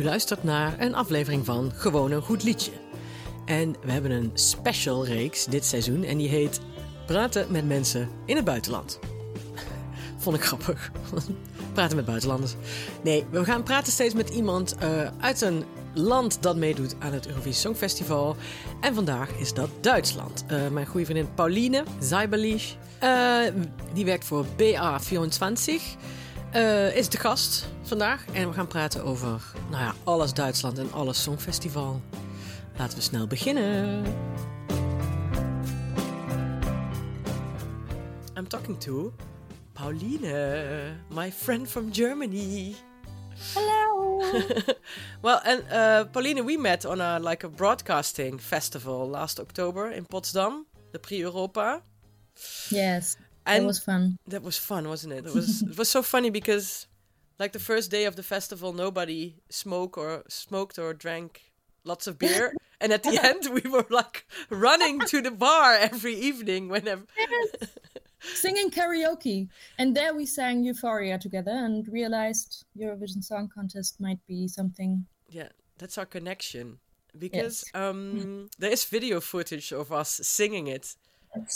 U luistert naar een aflevering van Gewoon een goed liedje. En we hebben een special reeks dit seizoen en die heet Praten met mensen in het buitenland. Vond ik grappig. praten met buitenlanders. Nee, we gaan praten steeds met iemand uh, uit een land dat meedoet aan het Eurovisie Songfestival. En vandaag is dat Duitsland. Uh, mijn goede vriendin Pauline Zeiberlich, uh, die werkt voor BA24. Uh, is de gast vandaag en we gaan praten over nou ja, alles Duitsland en alles Songfestival. Laten we snel beginnen. I'm talking to Pauline, my friend from Germany. Hello. well, and uh, Pauline, we met on a like a broadcasting festival last October in Potsdam, the Prix Europa. Yes, and that was fun. That was fun, wasn't it? It was. it was so funny because, like the first day of the festival, nobody smoked or smoked or drank lots of beer, and at the end, we were like running to the bar every evening whenever. Yes singing karaoke. And there we sang Euphoria together and realized Eurovision Song Contest might be something. Yeah, that's our connection. Because yes. um, mm. there is video footage of us singing it.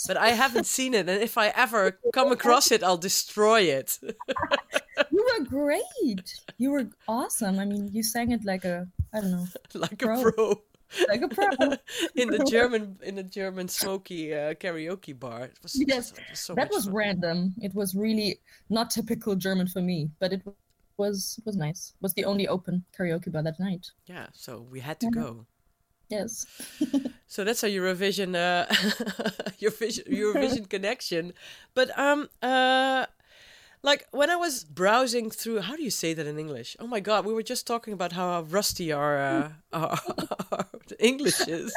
But I haven't seen it, and if I ever come across it, I'll destroy it. you were great. You were awesome. I mean, you sang it like a I don't know, like pro. a pro like a pro in the German in the German smoky uh, karaoke bar. It was, yes, it was so that was fun. random. It was really not typical German for me, but it was it was nice. It was the only open karaoke bar that night. Yeah, so we had to go. Yes. so that's a Eurovision uh, Eurovision Eurovision connection, but um uh like when I was browsing through, how do you say that in English? Oh my god, we were just talking about how rusty our, uh, our, our, English is.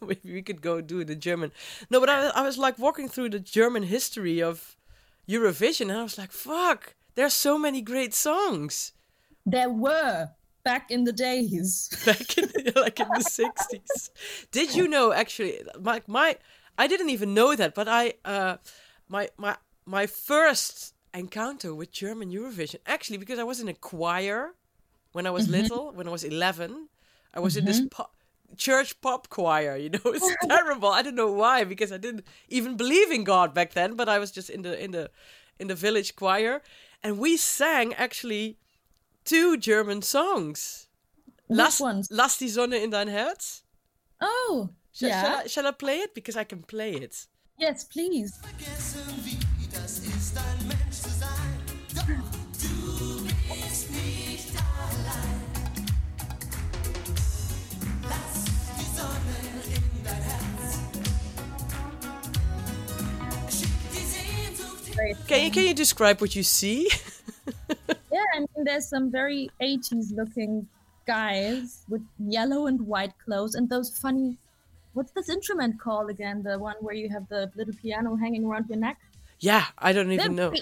Maybe we could go do it in German. No, but I, I was like walking through the German history of Eurovision, and I was like, fuck, there's so many great songs. There were back in the days, back in the, like in the sixties. Did you know actually? My my, I didn't even know that, but I uh, my my my first encounter with German Eurovision. Actually, because I was in a choir when I was mm-hmm. little, when I was 11, I was mm-hmm. in this mm-hmm. church pop choir. You know, it's terrible. I don't know why, because I didn't even believe in God back then. But I was just in the in the in the village choir, and we sang actually two German songs. Which Lass, ones? Lass die Sonne in dein Herz. Oh, Sh- yeah. Shall I, shall I play it? Because I can play it. Yes, please. Can you can you describe what you see? yeah, I mean, there's some very 80s looking guys with yellow and white clothes and those funny. What's this instrument called again? The one where you have the little piano hanging around your neck? Yeah, I don't even know.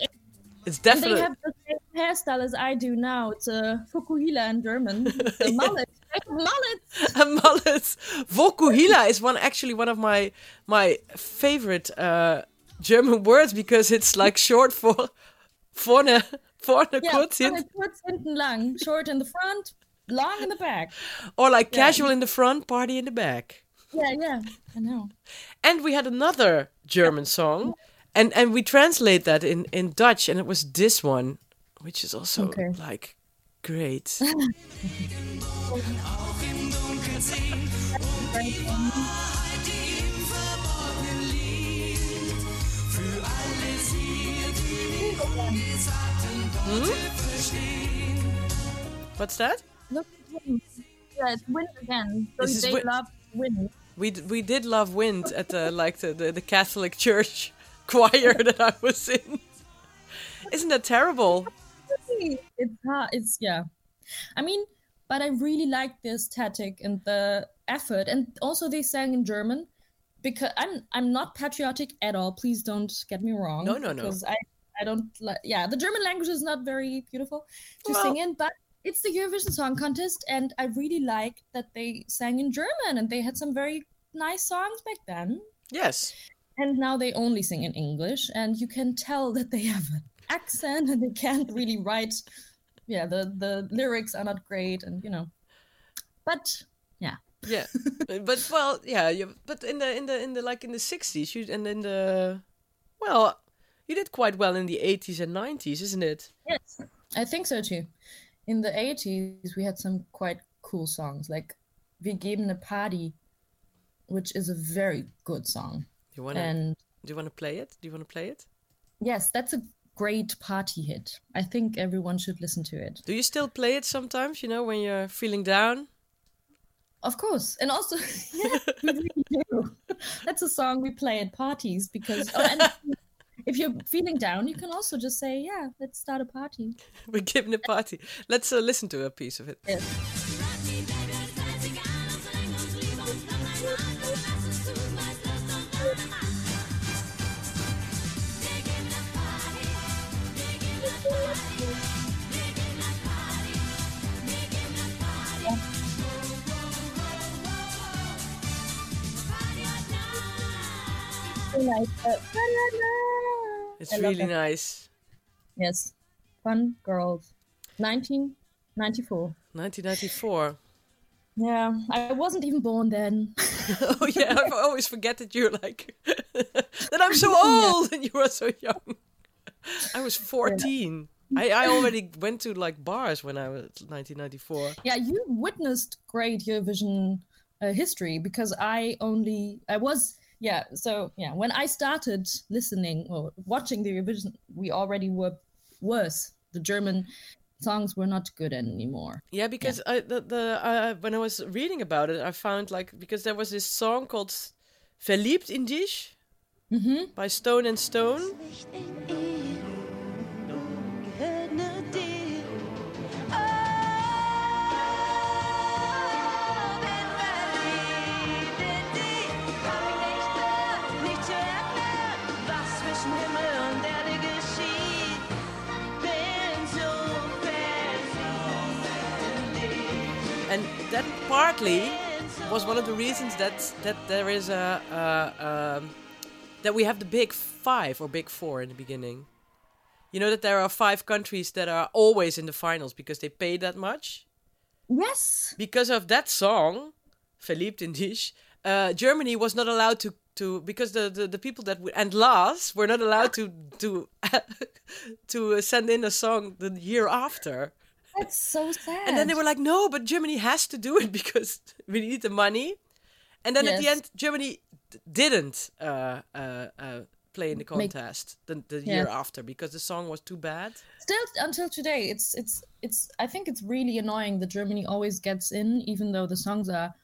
It's definitely. they have the same hairstyle as I do now. It's a Vokuhila in German. It's a mullet. mullet. A mullet. Vokuhila is one actually one of my my favorite uh, German words because it's like short for vorne vorne yeah, kurz, vorne kurz hinten lang, short in the front, long in the back. Or like yeah. casual in the front, party in the back. Yeah, yeah, I know. And we had another German song, and and we translate that in in Dutch, and it was this one, which is also okay. like great. Hmm? What's that? Look, yeah, it's wind again. So this they love wind. We we did love wind at the like the, the, the Catholic Church choir that I was in. Isn't that terrible? It's hard. It's yeah. I mean, but I really like the aesthetic and the effort, and also they sang in German because I'm I'm not patriotic at all. Please don't get me wrong. No, no, no. Because I I don't like. Yeah, the German language is not very beautiful to well, sing in, but it's the Eurovision Song Contest, and I really like that they sang in German and they had some very nice songs back then. Yes. And now they only sing in English, and you can tell that they have an accent and they can't really write yeah, the the lyrics are not great, and you know, but yeah, yeah, but well, yeah, you, but in the in the in the like in the sixties, you and in the well, you did quite well in the eighties and nineties, isn't it? Yes, I think so too. In the eighties, we had some quite cool songs like "Wir geben a Party," which is a very good song. You wanna, and do you want to play it? Do you want to play it? Yes, that's a great party hit. I think everyone should listen to it. Do you still play it sometimes? You know, when you're feeling down. Of course, and also, yeah, we really do. That's a song we play at parties because. Oh, and if you're feeling down, you can also just say, "Yeah, let's start a party." We're giving a party. Let's uh, listen to a piece of it. Yes. It's really nice. Yes. Fun Girls. 1994. 1994. Yeah, I wasn't even born then. oh yeah, I always forget that you're like that. I'm so old and you are so young. I was 14. Yeah. I, I already went to like bars when I was 1994. Yeah, you witnessed great Eurovision uh, history because I only I was yeah so yeah when i started listening or watching the Eurovision we already were worse the german songs were not good anymore yeah because yeah. i the, the uh, when i was reading about it i found like because there was this song called verliebt in dich mm-hmm. by stone and stone and that partly was one of the reasons that that there is a, a um, that we have the big five or big four in the beginning. You know that there are five countries that are always in the finals because they pay that much. Yes. Because of that song, Verliebt in dich, uh, Germany was not allowed to to because the the, the people that w- and Lars were not allowed to to to send in a song the year after. That's so sad. And then they were like, no, but Germany has to do it because we need the money. And then yes. at the end, Germany didn't uh, uh, uh, play in the contest Make, the, the yeah. year after because the song was too bad. Still, until today, it's it's it's. I think it's really annoying that Germany always gets in, even though the songs are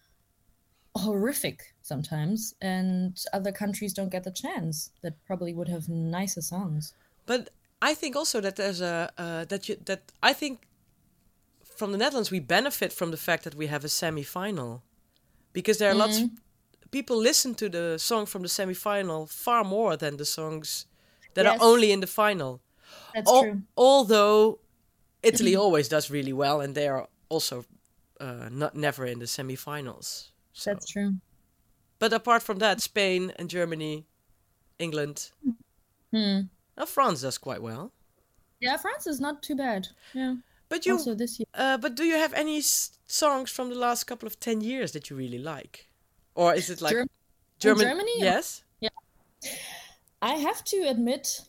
horrific sometimes, and other countries don't get the chance that probably would have nicer songs. But I think also that there's a uh, that you that I think from the Netherlands, we benefit from the fact that we have a semi-final, because there are mm-hmm. lots. Of people listen to the song from the semi-final far more than the songs that yes. are only in the final. That's Al- true. Although Italy always does really well, and they are also uh, not never in the semi-finals. So. That's true. But apart from that, Spain and Germany, England, hmm. France does quite well. Yeah, France is not too bad. Yeah. But you also this year. Uh, but do you have any s- songs from the last couple of ten years that you really like, or is it like Germ- German? Germany? Yes. Yeah. I have to admit,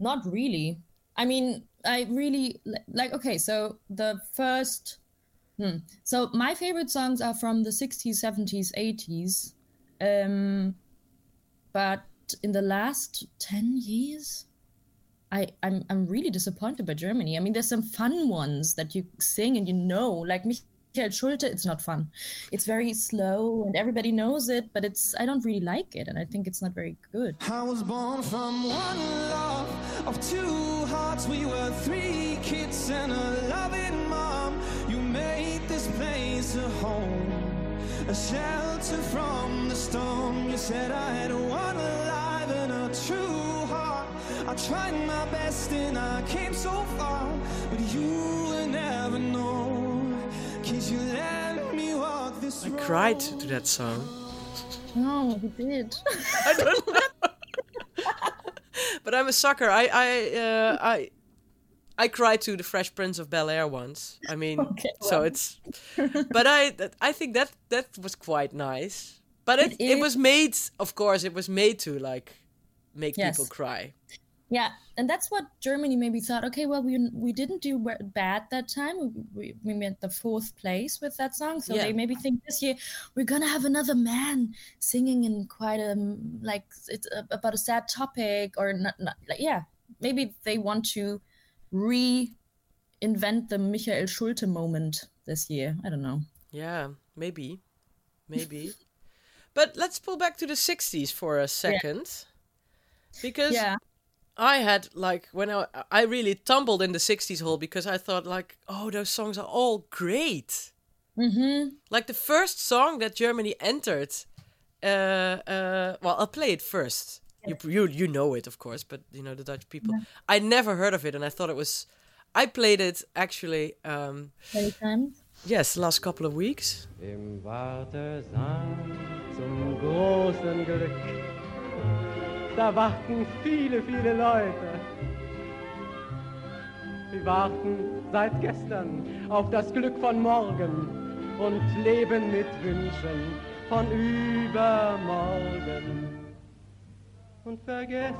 not really. I mean, I really like. Okay, so the first. Hmm. So my favorite songs are from the 60s, 70s, 80s. Um, but in the last 10 years, I, I'm I'm really disappointed by Germany. I mean, there's some fun ones that you sing and you know, like Michael Schulte. It's not fun. It's very slow and everybody knows it, but it's I don't really like it, and I think it's not very good. I was born from one love of two hearts. We were three kids and a loving mom. You made this place a home, a shelter from the storm. You said I had one alive and a true. I tried my best and I came so far, but you will never know. Cause you let me walk this I cried to that song. No, he did. I don't know. but I'm a sucker. I I uh, I I cried to the Fresh Prince of Bel Air once. I mean, Okay, so well. it's. But I I think that that was quite nice. But it It it, is. was made, of course, it was made to like make Yes. people cry. Yeah, and that's what Germany maybe thought. Okay, well, we we didn't do bad that time. We we, we made the fourth place with that song, so Yeah. they maybe think this year we're gonna have another man singing in quite a mm, like it's a, about a sad topic or not, not like yeah. Maybe they want to reinvent the Michael Schulte moment this year. I don't know. Yeah, maybe, maybe. but let's pull back to the '60s for a second, because Yeah, I had like when I I really tumbled in the '60s hole because I thought like, oh, those songs are all great. mm-hmm. Like the first song that Germany entered. Uh, uh, well, I'll play it first. You, you you know it, of course, but you know the Dutch people. I never heard of it, and I thought it was. I played it actually. Um, many times. yes, last couple of weeks. Im Wartesaal zum großen Glück, da warten viele, viele Leute. Sie warten seit gestern auf das Glück von morgen und leben mit Wünschen von übermorgen. Und vergessen,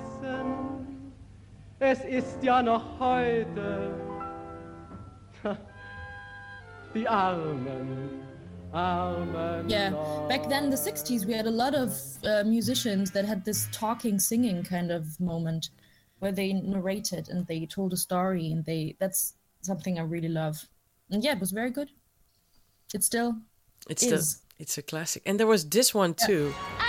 es ist ja noch heute. Die Armen. Yeah, back then in the 60s, we had a lot of uh, musicians that had this talking, singing kind of moment where they narrated and they told a story, and they that's something I really love. And yeah, it was very good. It still It's is. the it's a classic, and there was this one too. I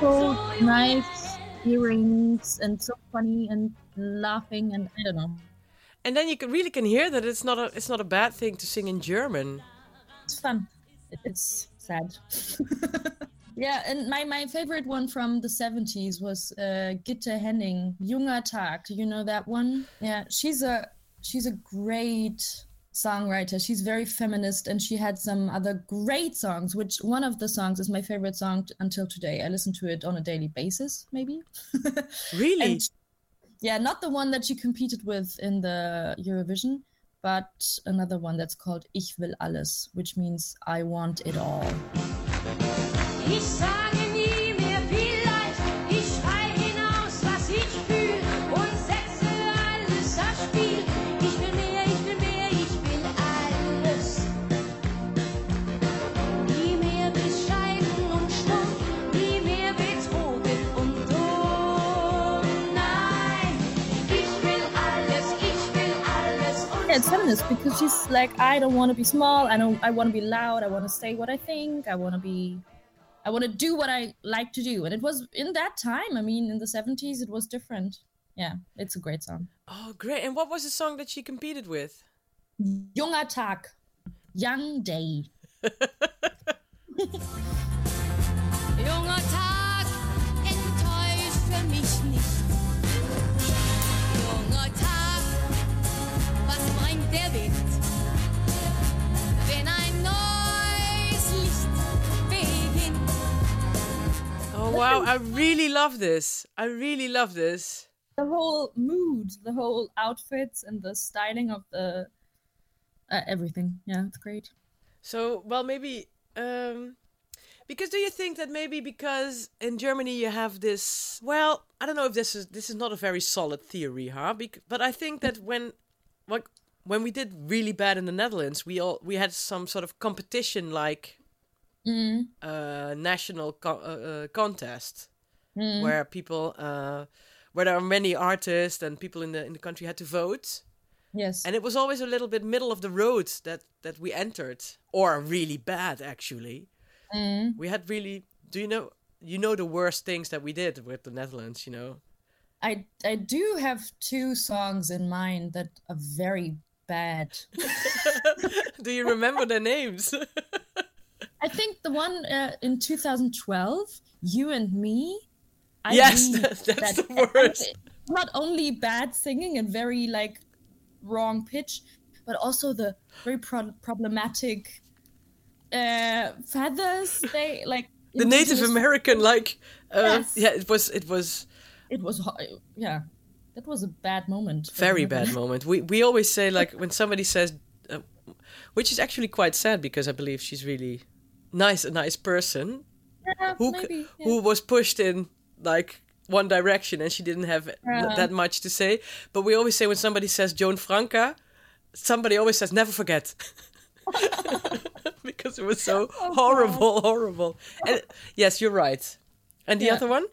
beautiful, so nice earrings, and so funny and laughing, and I don't know. And then you can, really can hear that it's not a it's not a bad thing to sing in German. It's fun. It's sad. yeah, and my, my favorite one from the 70s was uh, Gitte Hænning, Junger Tag. Do you know that one? Yeah, she's a she's a great songwriter. She's very feminist and she had some other great songs, which one of the songs is my favorite song t- until today. I listen to it on a daily basis, maybe. Really? And yeah, not the one that she competed with in the Eurovision, but another one that's called Ich will alles, which means I want it all. Feminist because she's like, I don't want to be small. I don't. I want to be loud. I want to say what I think. I want to be. I want to do what I like to do. And it was in that time. I mean, in the seventies, it was different. Yeah, it's a great song. oh, great! And what was the song that she competed with? Junger Tag, young day. Junger Tag, enttäusche mich nicht. Der Wind? Wenn ein neues Licht beginnt. Oh wow! I really love this. I really love this. the whole mood, the whole outfits, and the styling of the uh, everything. Yeah, it's great. So, well, maybe um, because do you think that maybe because in Germany you have this? Well, I don't know if this is this is not a very solid theory, huh? Bec- but I think that when, like, when we did really bad in the Netherlands, we all we had some sort of competition, like Mm. uh, national co- uh, uh, contest, where people, uh, where there are many artists and people in the in the country had to vote. Yes. and it was always a little bit middle of the road that that we entered or really bad actually Mm. we had really do you know you know the worst things that we did with the netherlands you know I I do have two songs in mind that are very bad. do you remember their names I think the one uh, in 2012, "You and Me." I Yes, mean that- that's the worst. not only bad singing and very like wrong pitch, but also the very pro- problematic uh, feathers. They like The Native American, like, uh, Yes. yeah, it was, it was It was yeah, that was a bad moment. very bad moment. We we always say like when somebody says, uh, which is actually quite sad because I believe she's really nice, a nice person Yeah, who maybe. yeah. who was pushed in like one direction and she didn't have Yeah. that much to say. But we always say when somebody says Joan Franka, somebody always says never forget. because it was so Oh, horrible, horrible. And yes, you're right. And the other one?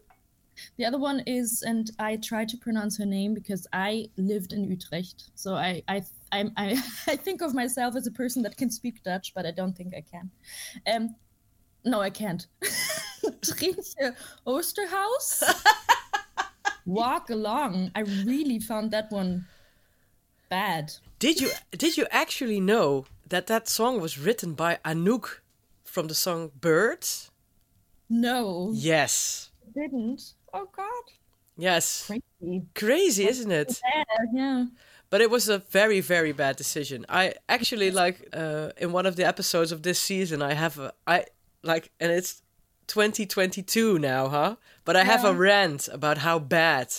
The other one is, and I try to pronounce her name because I lived in Utrecht, so I I I I, I think of myself as a person that can speak Dutch, but I don't think I can. Um, no, I can't. Trijntje Oosterhuis. Walk along. I really found that one bad. Did you did you actually know that that song was written by Anouk from the song Birds? No, Yes. didn't. Oh God, Yes. crazy. Crazy, isn't it? Yeah, yeah. But it was a very, very bad decision. I actually like uh, in one of the episodes of this season, I have a I like, and it's 2022 now, huh? But I have a rant about how bad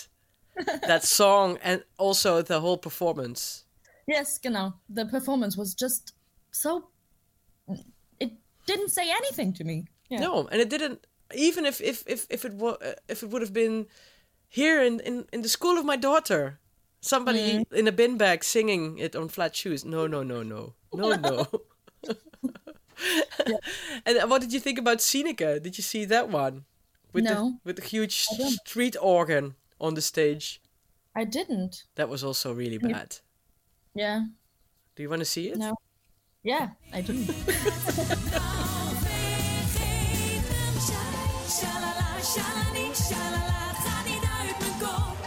that song and also the whole performance. Yes, genau. The performance was just so. It didn't say anything to me. Yeah. No, and it didn't. Even if if if if it was uh, if it would have been here in in in the school of my daughter, somebody mm. in a bin bag singing it on flat shoes. No, no, no, no, no, no. And what did you think about Sieneke? Did you see that one? With the with the huge street organ on the stage. I didn't. That was also really bad. Yeah. Do you want to see it? No. Yeah, I didn't. shalali, shalala, het gaat niet uit mijn kop.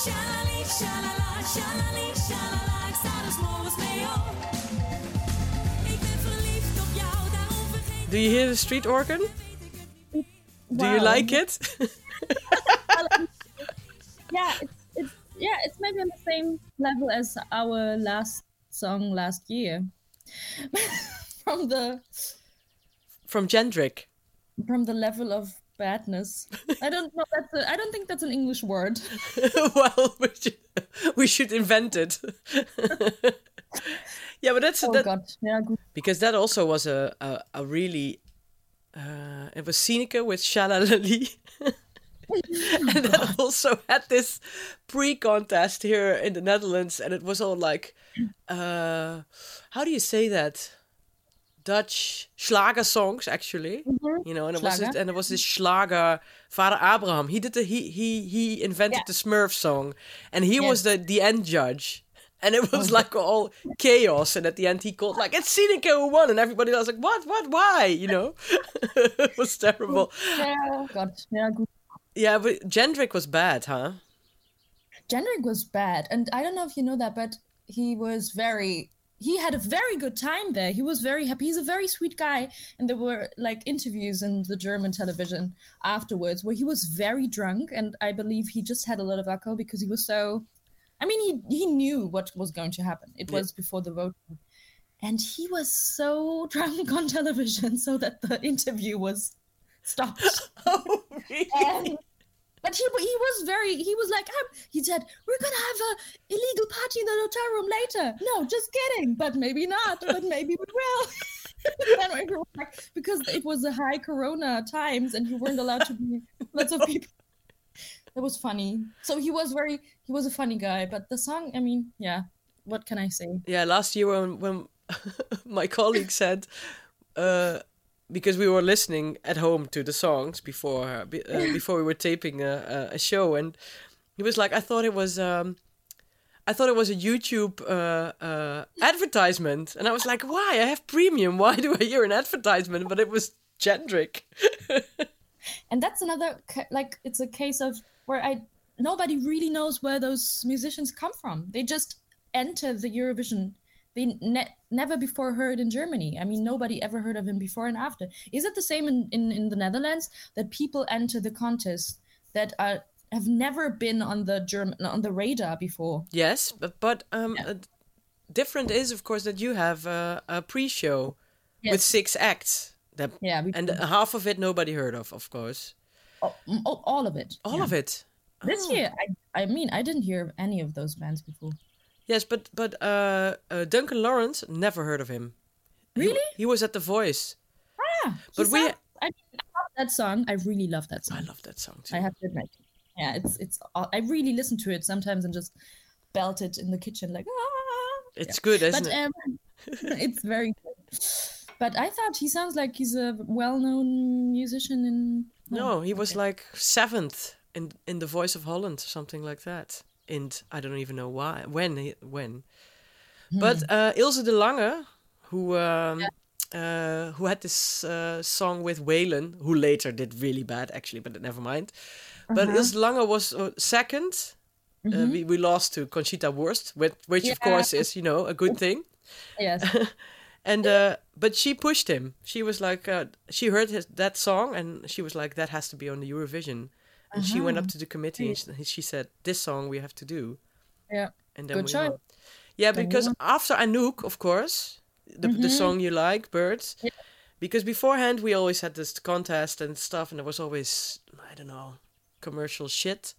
Shalali, shalala, shalali, shalala, ik sta er 's morgens mee op. Ik ben verliefd op jou, daarom vergeet Do you hear the street organ? Do you like it? Yeah, it's it's yeah, it's maybe on the same level as our last song last year. from the From Jendrik. From the level of badness. I don't know. That's a, I don't think that's an English word. well, we should, we should invent it. yeah, but that's Oh that, God. Yeah. Good. because that also was a a, a really uh, it was Sieneke with Shalalali. and that also had this pre-contest here in the Netherlands, and it was all like, uh, how do you say that? Dutch Schlager songs, actually, mhm. you know, and it was Schlager. this, and it was this Schlager. Father Abraham, he did the he he he invented Yeah. the Smurf song, and he was the the end judge. And it was oh. like all chaos, and at the end he called like it's Sieneke who won, and everybody was like, "What? What? Why?" You know, it was terrible. Yeah. God. Yeah. Good. Yeah, but Jendrik was bad, huh? Jendrik was bad, and I don't know if you know that, but he was very. He had a very good time there. He was very happy. He's a very sweet guy, and there were like interviews in the German television afterwards where he was very drunk, and I believe he just had a lot of alcohol because he was so. I mean, he he knew what was going to happen. It Yeah. was before the vote, and he was so drunk on television, so that the interview was stopped. Oh, really? And- but he he was very he was like um, he said we're gonna have a illegal party in the hotel room later. No, just kidding. But maybe not. But maybe we will. then we were like, because it was the high Corona times and you weren't allowed to be lots of people. It was funny. So he was very he was a funny guy. But the song, I mean, yeah. What can I say? Yeah, last year when when my colleague said, uh, because we were listening at home to the songs before uh, uh, before we were taping a, a, a show, and he was like, "I thought it was." Um, I thought it was a YouTube uh, uh, advertisement, and I was like, "Why? I have premium. Why do I hear an advertisement?" But it was Jendrik. and that's another like it's a case of where i nobody really knows where those musicians come from they just enter the eurovision they ne- never before heard in germany i mean nobody ever heard of him before and after is it the same in, in, in the netherlands that people enter the contest that are have never been on the German on the radar before. Yes, but, but um, uh, different is of course that you have uh, a pre-show with six acts. That Yeah, and half of it nobody heard of, of course. all, all- all of it. All yeah. of it. This Oh. year, I I mean, I didn't hear any of those bands before. Yes, but but uh, uh, Duncan Lawrence never heard of him. Really? He, was at The Voice. Ah, But we- I, mean, I love that song. I really love that song. I love that song too. I have to admit. Yeah, it's it's. I really listen to it sometimes and just belt it in the kitchen like ah. it's good, isn't But it? um, it's very good. But I thought he sounds like he's a well-known musician in. no, he was okay. like seventh in in The Voice of Holland, something like that. And I don't even know why, when, when. Hmm. But uh, Ilse de Lange, who um, uh, who had this uh, song with Waylon, who later did really bad, actually, but never mind. But Uh-huh. Ilse de Lange was uh, 2nd Uh, we, we lost to Conchita Wurst, which, which of Mm-hmm. Course is, you know, a good thing. Yes. And uh, but she pushed him. She was like, uh, she heard his, that song, and she was like, that has to be on the Eurovision. And she went up Uh-huh. to the committee and she, she said, this song we have to do. yeah. And then Good we choice. won. Yeah, Then because after Anouk, of course, the the song you like, Birds. Mm-hmm. Yeah. Because beforehand we always had this contest and stuff, and there was always I don't know commercial shit,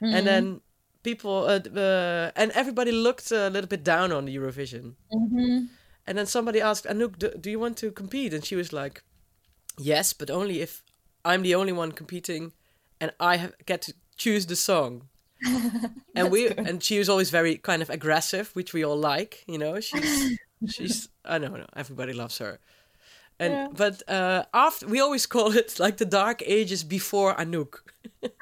Mm-hmm. and then people uh, uh, and everybody looked a little bit down on the Eurovision. Mm-hmm. And then somebody asked Anouk, do, "Do you want to compete?" And she was like, "Yes, but only if I'm the only one competing, and I have, get to choose the song." and we and she was always very kind of aggressive, which we all like. You know, she's she's I don't know, everybody loves her. And Yeah. but uh, after we always call it like the dark ages before Anouk.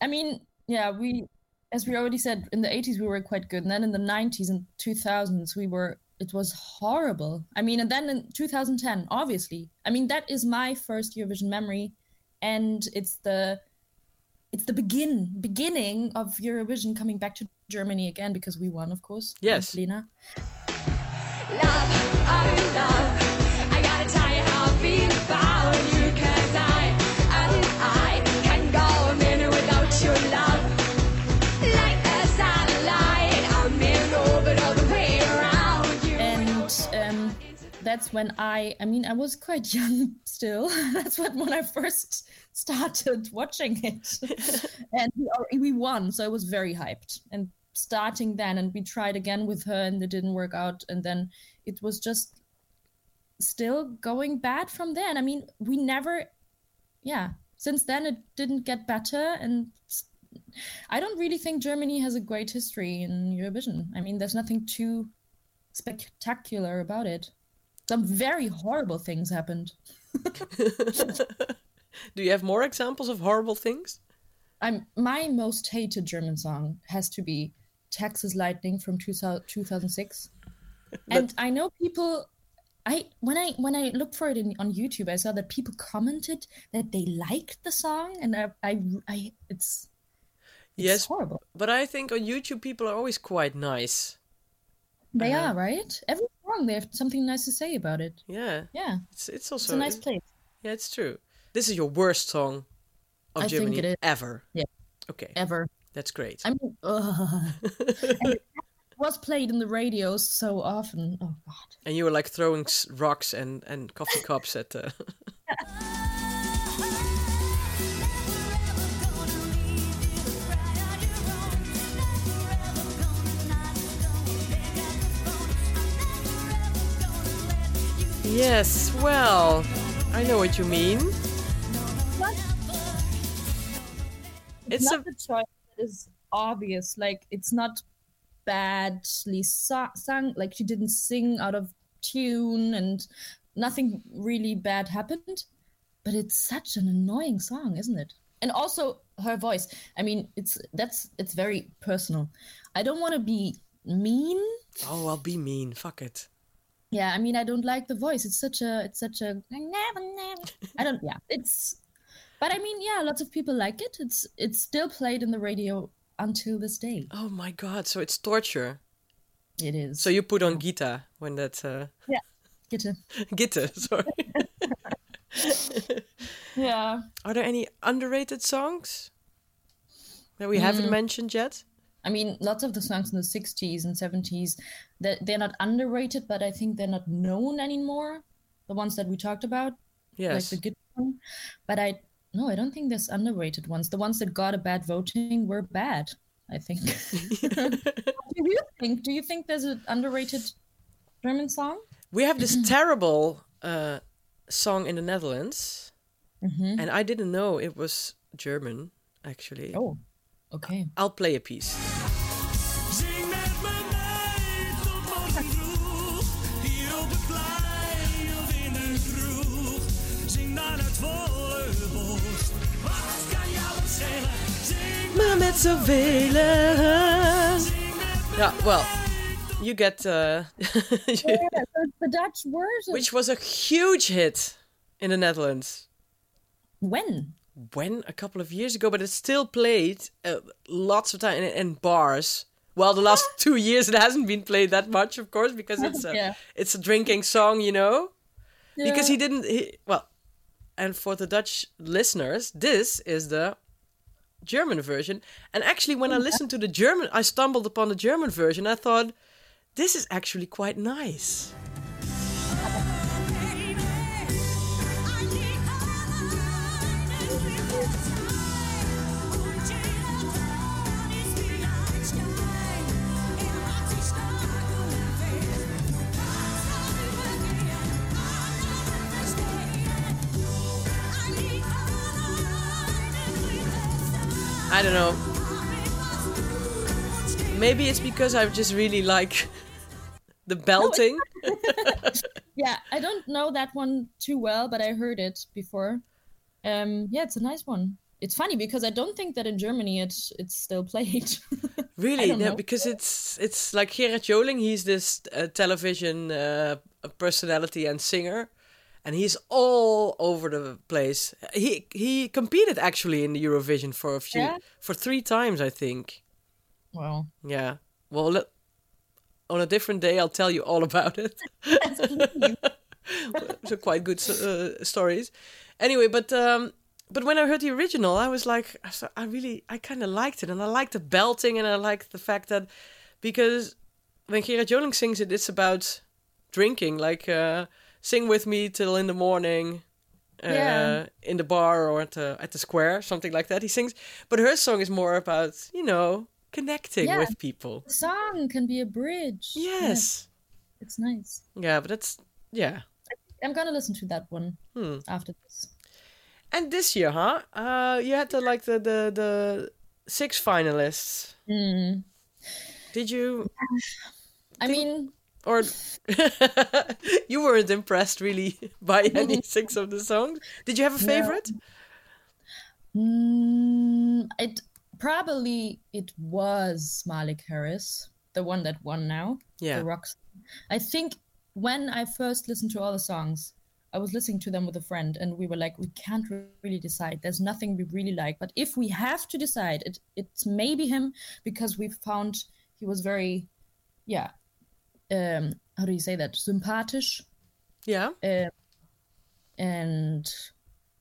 I mean, yeah, we, as we already said, in the 80s we were quite good, and then in the 90s and 2000s we were. It was horrible. I mean, and then in 2010, obviously. I mean, that is my first Eurovision memory, and it's the, it's the begin beginning of Eurovision coming back to Germany again because we won, of course. Yes. with Lena. Love, that's when I, I mean, I was quite young still. that's when, when I first started watching it, and we, we won, so I was very hyped. And starting then, and we tried again with her, and it didn't work out, and then it was just still going bad from then. I mean, we never, yeah. Since then, it didn't get better, and I don't really think Germany has a great history in Eurovision. I mean, there's nothing too spectacular about it. Some very horrible things happened. Do you have more examples of horrible things? I'm my most hated German song has to be Texas Lightning from 2000, 2006. and I know people I when I when I looked for it in, on YouTube I saw that people commented that they liked the song and I I, I it's it's Yes, horrible. but I think on YouTube people are always quite nice. They Uh-huh. are, right? Every song they have something nice to say about it. Yeah, Yeah. it's it's It's also a nice place. yeah, it's true. This is your worst song of I think Germany it is. ever. Yeah. Okay, Ever. that's great. I mean, it was played in the radio so often. Oh God! And you were like throwing rocks and, and coffee cups at the. yes, well, I know what you mean. It's It's a not the choice that is obvious. Like it's not badly so- sung. Like she didn't sing out of tune, and nothing really bad happened. But it's such an annoying song, isn't it? And also her voice. I mean, it's that's it's very personal. I don't want to be mean oh, I'll be mean. Fuck it. Yeah i mean i don't like the voice it's such a it's such a never never i don't yeah it's but i mean yeah lots of people like it it's it's still played in the radio until this day Oh my god! So it's torture. it is So you put on Gita when that uh, yeah get it Gitte, sorry. Yeah. Are there any underrated songs that we haven't Mm. mentioned yet? I mean, lots of the songs in the 60s and 70s, they're, they're not underrated, but I think they're not known anymore. The ones that we talked about, Yes. like the good one. But I, no, I don't think there's underrated ones. The ones that got a bad voting were bad, I think. what do you think? Do you think there's an underrated German song? we have this terrible uh, song in the Netherlands, Mm-hmm. and I didn't know it was German. Actually, Oh, okay. I'll play a piece. Zing met me mee tot morgen vroeg. Hier op het plein of in een kroeg. Zing dan uit volle borst. Wat kan jou het schelen? Zing Maar met zoveel. Ja, well, you get. Uh, Yeah, it's the Dutch version. which was a huge hit in the Netherlands. when? When a couple of years ago, but it's still played uh, lots of time in, in bars. Well, the last two years it hasn't been played that much, of course, because it's a Yeah. it's a drinking song, you know. Because he didn't. He, well, and for the Dutch listeners, this is the German version. And actually, when I listened to the German, I stumbled upon the German version. I thought this is actually quite nice. I don't know. Maybe it's because I just really like the belting. Yeah, I don't know that one too well, but I heard it before. Um, yeah, it's a nice one. It's funny because I don't think that in Germany it's it's still played. Really, no, know. because it's it's like Gerard Joling. He's this uh, television uh, personality and singer, and he's all over the place. He he competed actually in the Eurovision for a few Yeah? for three times, I think. well, Yeah. Well, let, on a different day, I'll tell you all about it. so quite good uh, stories. Anyway, but um, but when I heard the original, I was like, I really, I kind of liked it, and I liked the belting, and I liked the fact that because when Gerard Joling sings it, it's about drinking, like uh, sing with me till in the morning. Uh, Yeah. in the bar or at the at the square, something like that. He sings, but her song is more about you know connecting Yeah. with people. the song can be a bridge. Yeah, Yes. it's nice. Yeah, but that's yeah. I'm gonna listen to that one Hmm. after this. And this year, huh? Uh, you had the like the the the six finalists. Mm. Did you I mean, or you weren't impressed really by any six of the songs? Did you have a favorite? mm, it probably it was Malik Harris, the one that won now. Yeah. the rocks. I think when I first listened to all the songs, I was listening to them with a friend, and we were like, we can't really decide. There's nothing we really like, but if we have to decide, it it's maybe him because we found he was very, yeah, um, how do you say that? Sympathisch, Yeah. um, and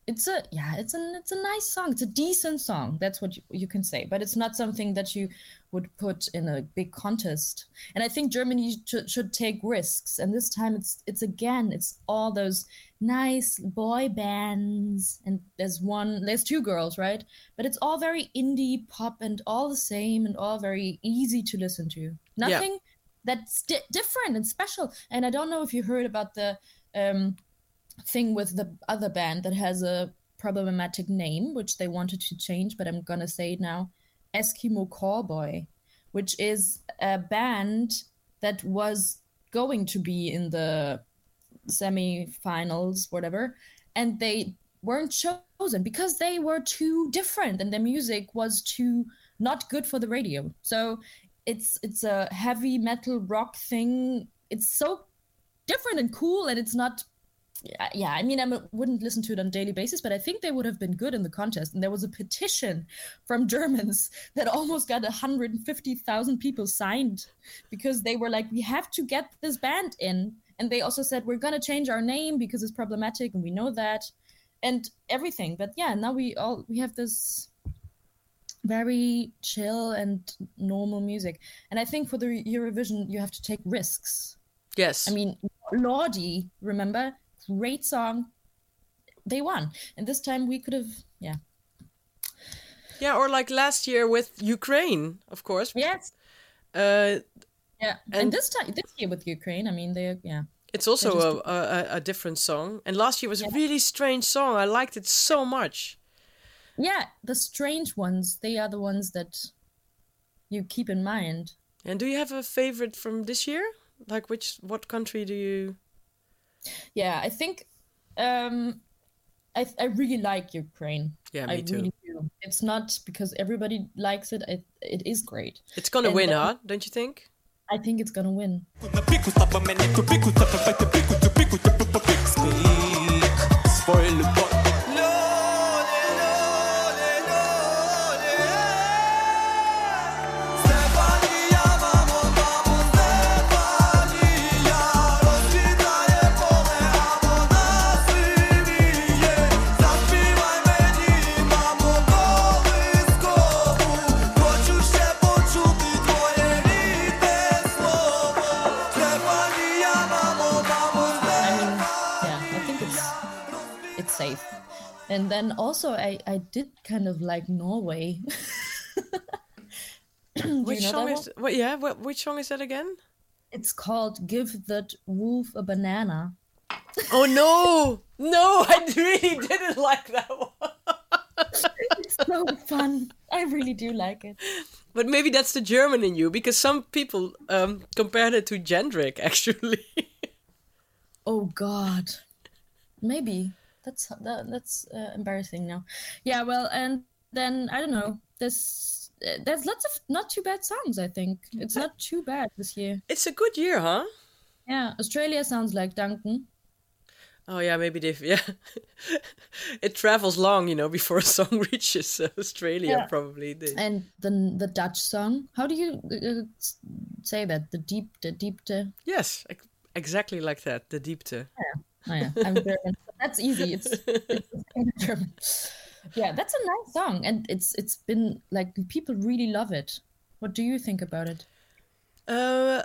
it's a yeah, it's a it's a nice song. It's a decent song. That's what you, you can say, but it's not something that you would put in a big contest. And I think Germany should, should take risks. And this time, it's it's again, it's all those nice boy bands. And there's one, there's two girls, right? But it's all very indie pop and all the same and all very easy to listen to. Nothing that's di- different and special. And I don't know if you heard about the um, thing with the other band that has a problematic name, which they wanted to change, but I'm gonna say it now. Eskimo Callboy, which is a band that was going to be in the semi-finals, whatever, and they weren't chosen because they were too different and their music was too not good for the radio. So it's it's a heavy metal rock thing. It's so different and cool, and it's not yeah, I mean, I wouldn't listen to it on a daily basis, but I think they would have been good in the contest. And there was a petition from Germans that almost got 150,000 people signed because they were like, we have to get this band in. And they also said, we're going to change our name because it's problematic and we know that. and everything. But yeah, now we all we have this very chill and normal music. And I think for the Eurovision, you have to take risks. Yes. I mean, Lordi, remember? Great song. They won. And this time we could have, yeah. yeah, or like last year with Ukraine, of course. Yes. Uh, Yeah. And, And- this time, this year with Ukraine, I mean, they, yeah. it's also just- a, a, a different song. And last year was a really strange song. I liked it so much. Yeah, the strange ones, they are the ones that you keep in mind. And do you have a favorite from this year? Like which what country do you Yeah, I think um, I I really like Ukraine. Yeah, me I too. really do. It's not because everybody likes it. It, it is great. It's gonna And win, then- huh? Don't you think? I think it's gonna win. Then also, I I did kind of like Norway. Which song is what yeah, what which song is that again? It's called "Give That Wolf a Banana." Oh no! No, I really didn't like that one. It's so fun. I really do like it. But maybe that's the German in you, because some people um, compared it to Jendrik, actually. Oh God, maybe that's that, that's uh, embarrassing now. Yeah, well, and then I don't know. There's uh, there's lots of not too bad songs. I think it's not too bad this year. it's a good year, huh? Yeah, Australia sounds like Duncan. Oh yeah, maybe they've yeah. it travels long, you know, before a song reaches uh, Australia. Yeah. Probably. They- and the the Dutch song. How do you uh, say that? The deep, the deep, the. yes, exactly like that. The deep. Oh yeah, I'm German. That's easy. It's, it's German. Yeah, that's a nice song, and it's it's been like people really love it. What do you think about it? Uh,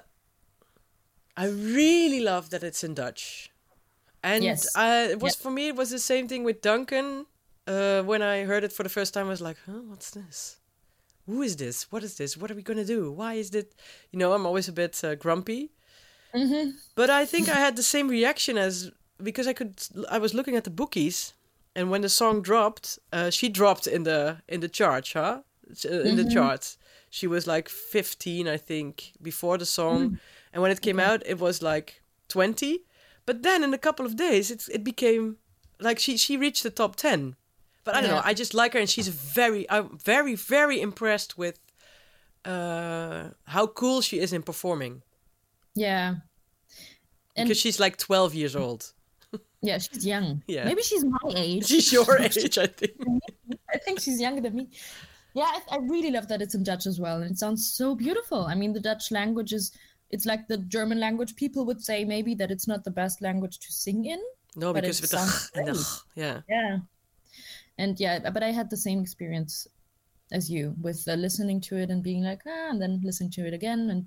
I really love that it's in Dutch, and Yes. uh, it was Yep. for me. It was the same thing with Duncan. Uh, when I heard it for the first time, I was like, "Huh, what's this? Who is this? What is this? What are we gonna do? Why is it?" You know, I'm always a bit uh, grumpy, but I think I had the same reaction as because I could. I was looking at the bookies, and when the song dropped, uh, she dropped in the in the charts, huh? Uh, In the charts, she was like 15, I think, before the song, and when it came out, it was like 20. But then in a couple of days, it it became like she she reached the top 10. But I don't know. I just like her, and she's very, I'm very, very impressed with uh, how cool she is in performing Yeah, and because she's like 12 years old. Yeah, she's young. Yeah. maybe she's my age. She's your age, I think. I think she's younger than me. Yeah, I, I really love that it's in Dutch as well, and it sounds so beautiful. I mean, the Dutch language is. It's like the German language. People would say maybe that it's not the best language to sing in. No, But because it with the and the yeah. Yeah. And yeah, but I had the same experience as you with uh, listening to it and being like, ah, and then listening to it again, and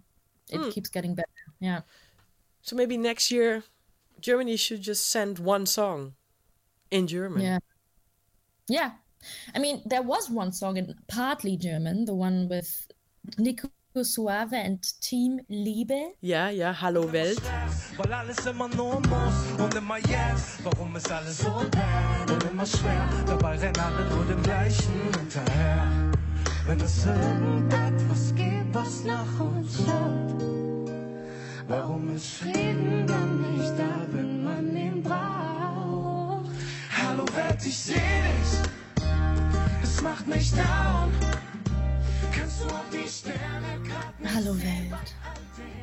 it Hmm. keeps getting better. Yeah. So maybe next year, Germany should just send one song in German. Yeah. Yeah. I mean, there was one song in partly German, the one with Nico Suave and Team Liebe. Ja, ja, Hallo Welt. Weil alles immer nur muss und immer jetzt. Warum ist alles so bad und immer schwer? Dabei rennen alle nur dem Gleichen hinterher. Wenn es irgendetwas gibt, was nach uns schaut. Warum ist Frieden dann nicht da, wenn man ihn? Hallo Welt, ich seh dich. Es macht mich down. Kannst du auf die Sterne grad Hallo Welt.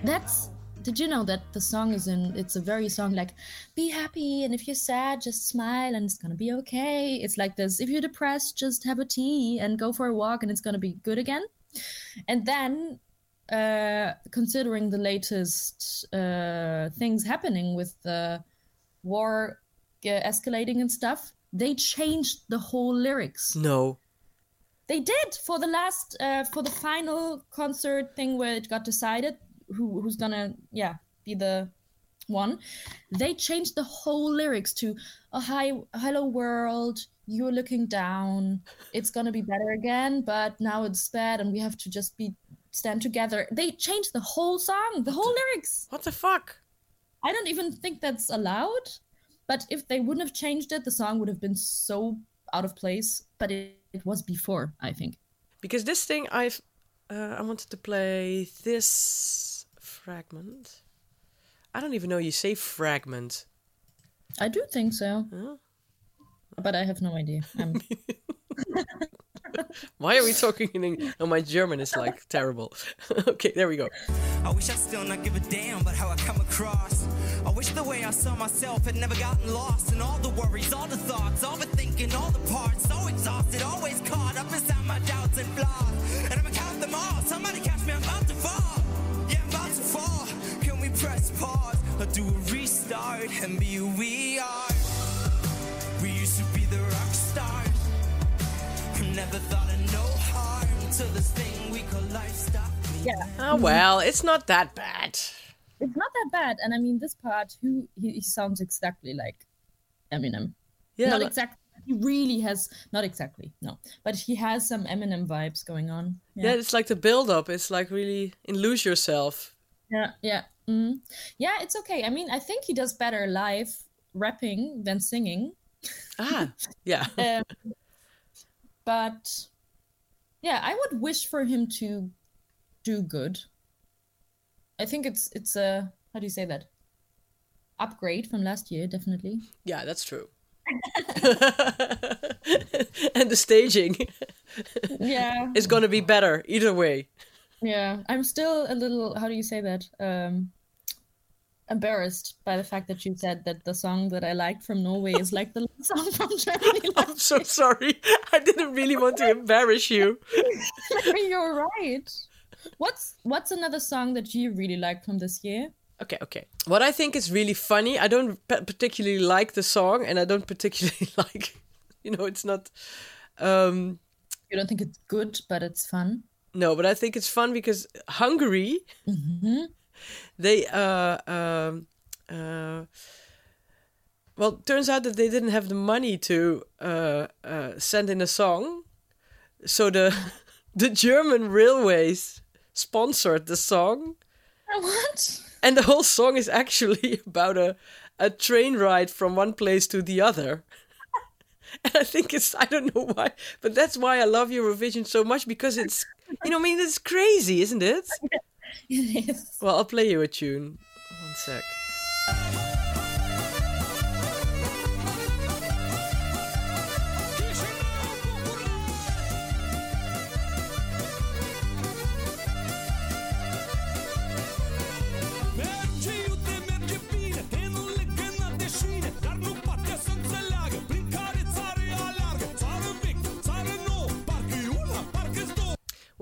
That's did you know that the song is in it's a very song like be happy and if you're sad just smile and it's gonna be okay. It's like this if you're depressed just have a tea and go for a walk and it's gonna be good again. And then uh considering the latest uh things happening with the war uh, escalating and stuff, they changed the whole lyrics. No. They did for the last, uh, for the final concert thing where it got decided who who's gonna, yeah, be the one. They changed the whole lyrics to a hi, hello world. You're looking down. It's gonna be better again, but now it's bad, and we have to just be stand together. They changed the whole song, the whole lyrics. What the fuck? I don't even think that's allowed. But if they wouldn't have changed it, the song would have been so out of place. But it, it was before, I think. Because this thing I've uh, I wanted to play this fragment. I don't even know you say fragment. I do think so. Huh? But I have no idea. Why are we talking in English? Oh, my German is like terrible. okay, there we go. I wish I still not give a damn about how I come across. I wish the way I saw myself had never gotten lost. And all the worries, all the thoughts, all the thinking, all the parts. So exhausted, always caught up inside my doubts and flaws. And I'ma count them all. Somebody catch me, I'm about to fall. Yeah, I'm about to fall. Can we press pause or do a restart and be who we are? Yeah, Oh well, it's not that bad. it's not that bad. And I mean, this part, who he, he sounds exactly like Eminem. Yeah, not but- exactly. He really has not exactly no, but he has some Eminem vibes going on. yeah, it's like the build up. It's like really in lose yourself. Yeah, yeah, mm yeah. It's okay. I mean, I think he does better live rapping than singing. Ah, yeah. Um, but yeah, I would wish for him to do good. I think it's it's a how do you say that? Upgrade from last year, definitely. Yeah, that's true. and the staging Yeah, is going to be better either way. yeah. I'm still a little how do you say that? Um, embarrassed by the fact that you said that the song that I liked from Norway is like the song from Germany. I'm so sorry. I didn't really want to embarrass you. You're right. What's what's another song that you really like from this year? Okay, okay. What I think is really funny, I don't pa- particularly like the song, and I don't particularly like, you know, it's not. um You don't think it's good, but it's fun. No, but I think it's fun because Hungary, they uh um uh. Well, turns out that they didn't have the money to uh, uh, send in a song, so the the German railways sponsored the song. What? And the whole song is actually about a, a train ride from one place to the other. and I think it's, I don't know why, but that's why I love Eurovision so much because it's, you know, I mean, it's crazy, isn't it? Well, I'll play you a tune. One sec.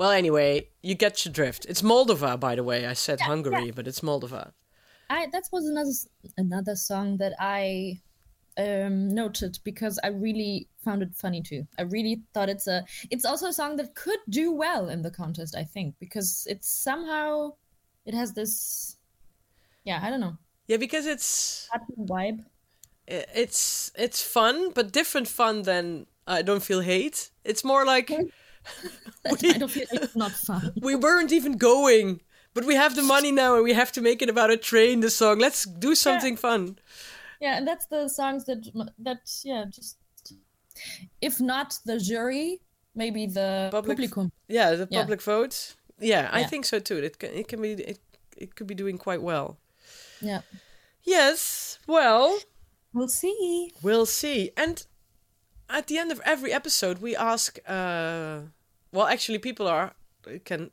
Well, anyway, you get your drift. It's Moldova, by the way. I said Hungary, but it's Moldova. I that was another another song that I um noted because I really found it funny too. I really thought it's a it's also a song that could do well in the contest, I think, because it's somehow it has this yeah, I don't know, Yeah, because it's vibe. it's it's fun, but different fun than I don't feel hate. It's more like I don't feel like it's not fun. we weren't even going, but we have the money now and we have to make it about a train. The song. Let's do something fun. Yeah, and that's the songs that that yeah, just if not the jury, maybe the Public- publicum. Yeah, the Yeah. public vote. Yeah, I Yeah. think so too. It can, it can be it, it could be doing quite well. Yeah. Yes. Well, We'll see. we'll see. And at the end of every episode, we ask. Uh, well, actually, people are can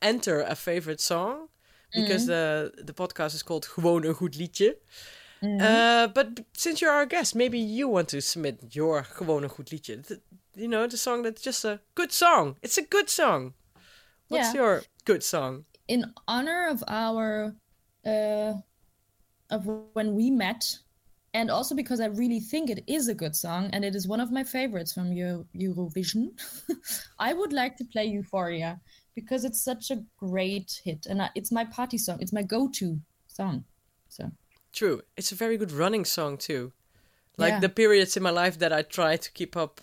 enter a favorite song because the the podcast is called Gewoon een goed liedje. Uh, but since you're our guest, maybe you want to submit your Gewoon een goed liedje. Th- you know, the song that's just a good song. It's a good song. What's Yeah. your good song? in honor of our uh of when we met and also because I really think it is a good song and it is one of my favorites from Euro- Eurovision, I would like to play Euphoria because it's such a great hit and I, it's my party song. It's my go-to song. So True. It's a very good running song too. Like Yeah. the periods in my life that I try to keep up,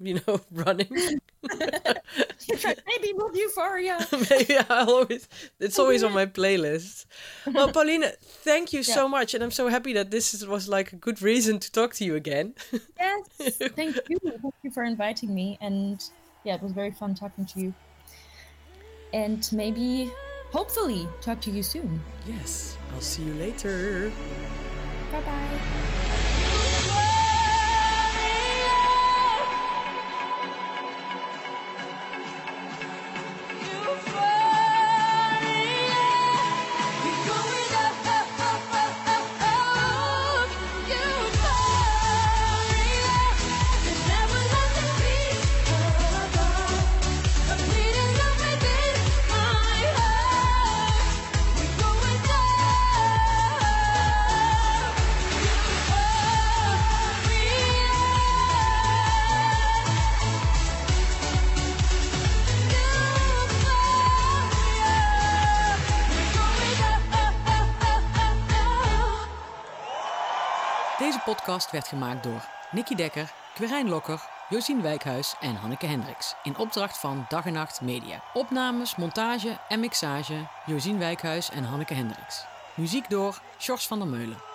you know, running. maybe with Euphoria. Maybe I'll always it's always on my playlist. Well, Pauline, thank you so much, and I'm so happy that this is, was like a good reason to talk to you again. Yes, thank you. Thank you for inviting me. And yeah, it was very fun talking to you. And maybe, hopefully, talk to you soon. yes, I'll see you later. Bye bye. Podcast werd gemaakt door Nicky Dekker, Quirijn Lokker, Josien Wijkhuis en Hanneke Hendricks. In opdracht van Dag en Nacht Media. Opnames, montage en mixage Josien Wijkhuis en Hanneke Hendricks. Muziek door Sjors van der Meulen.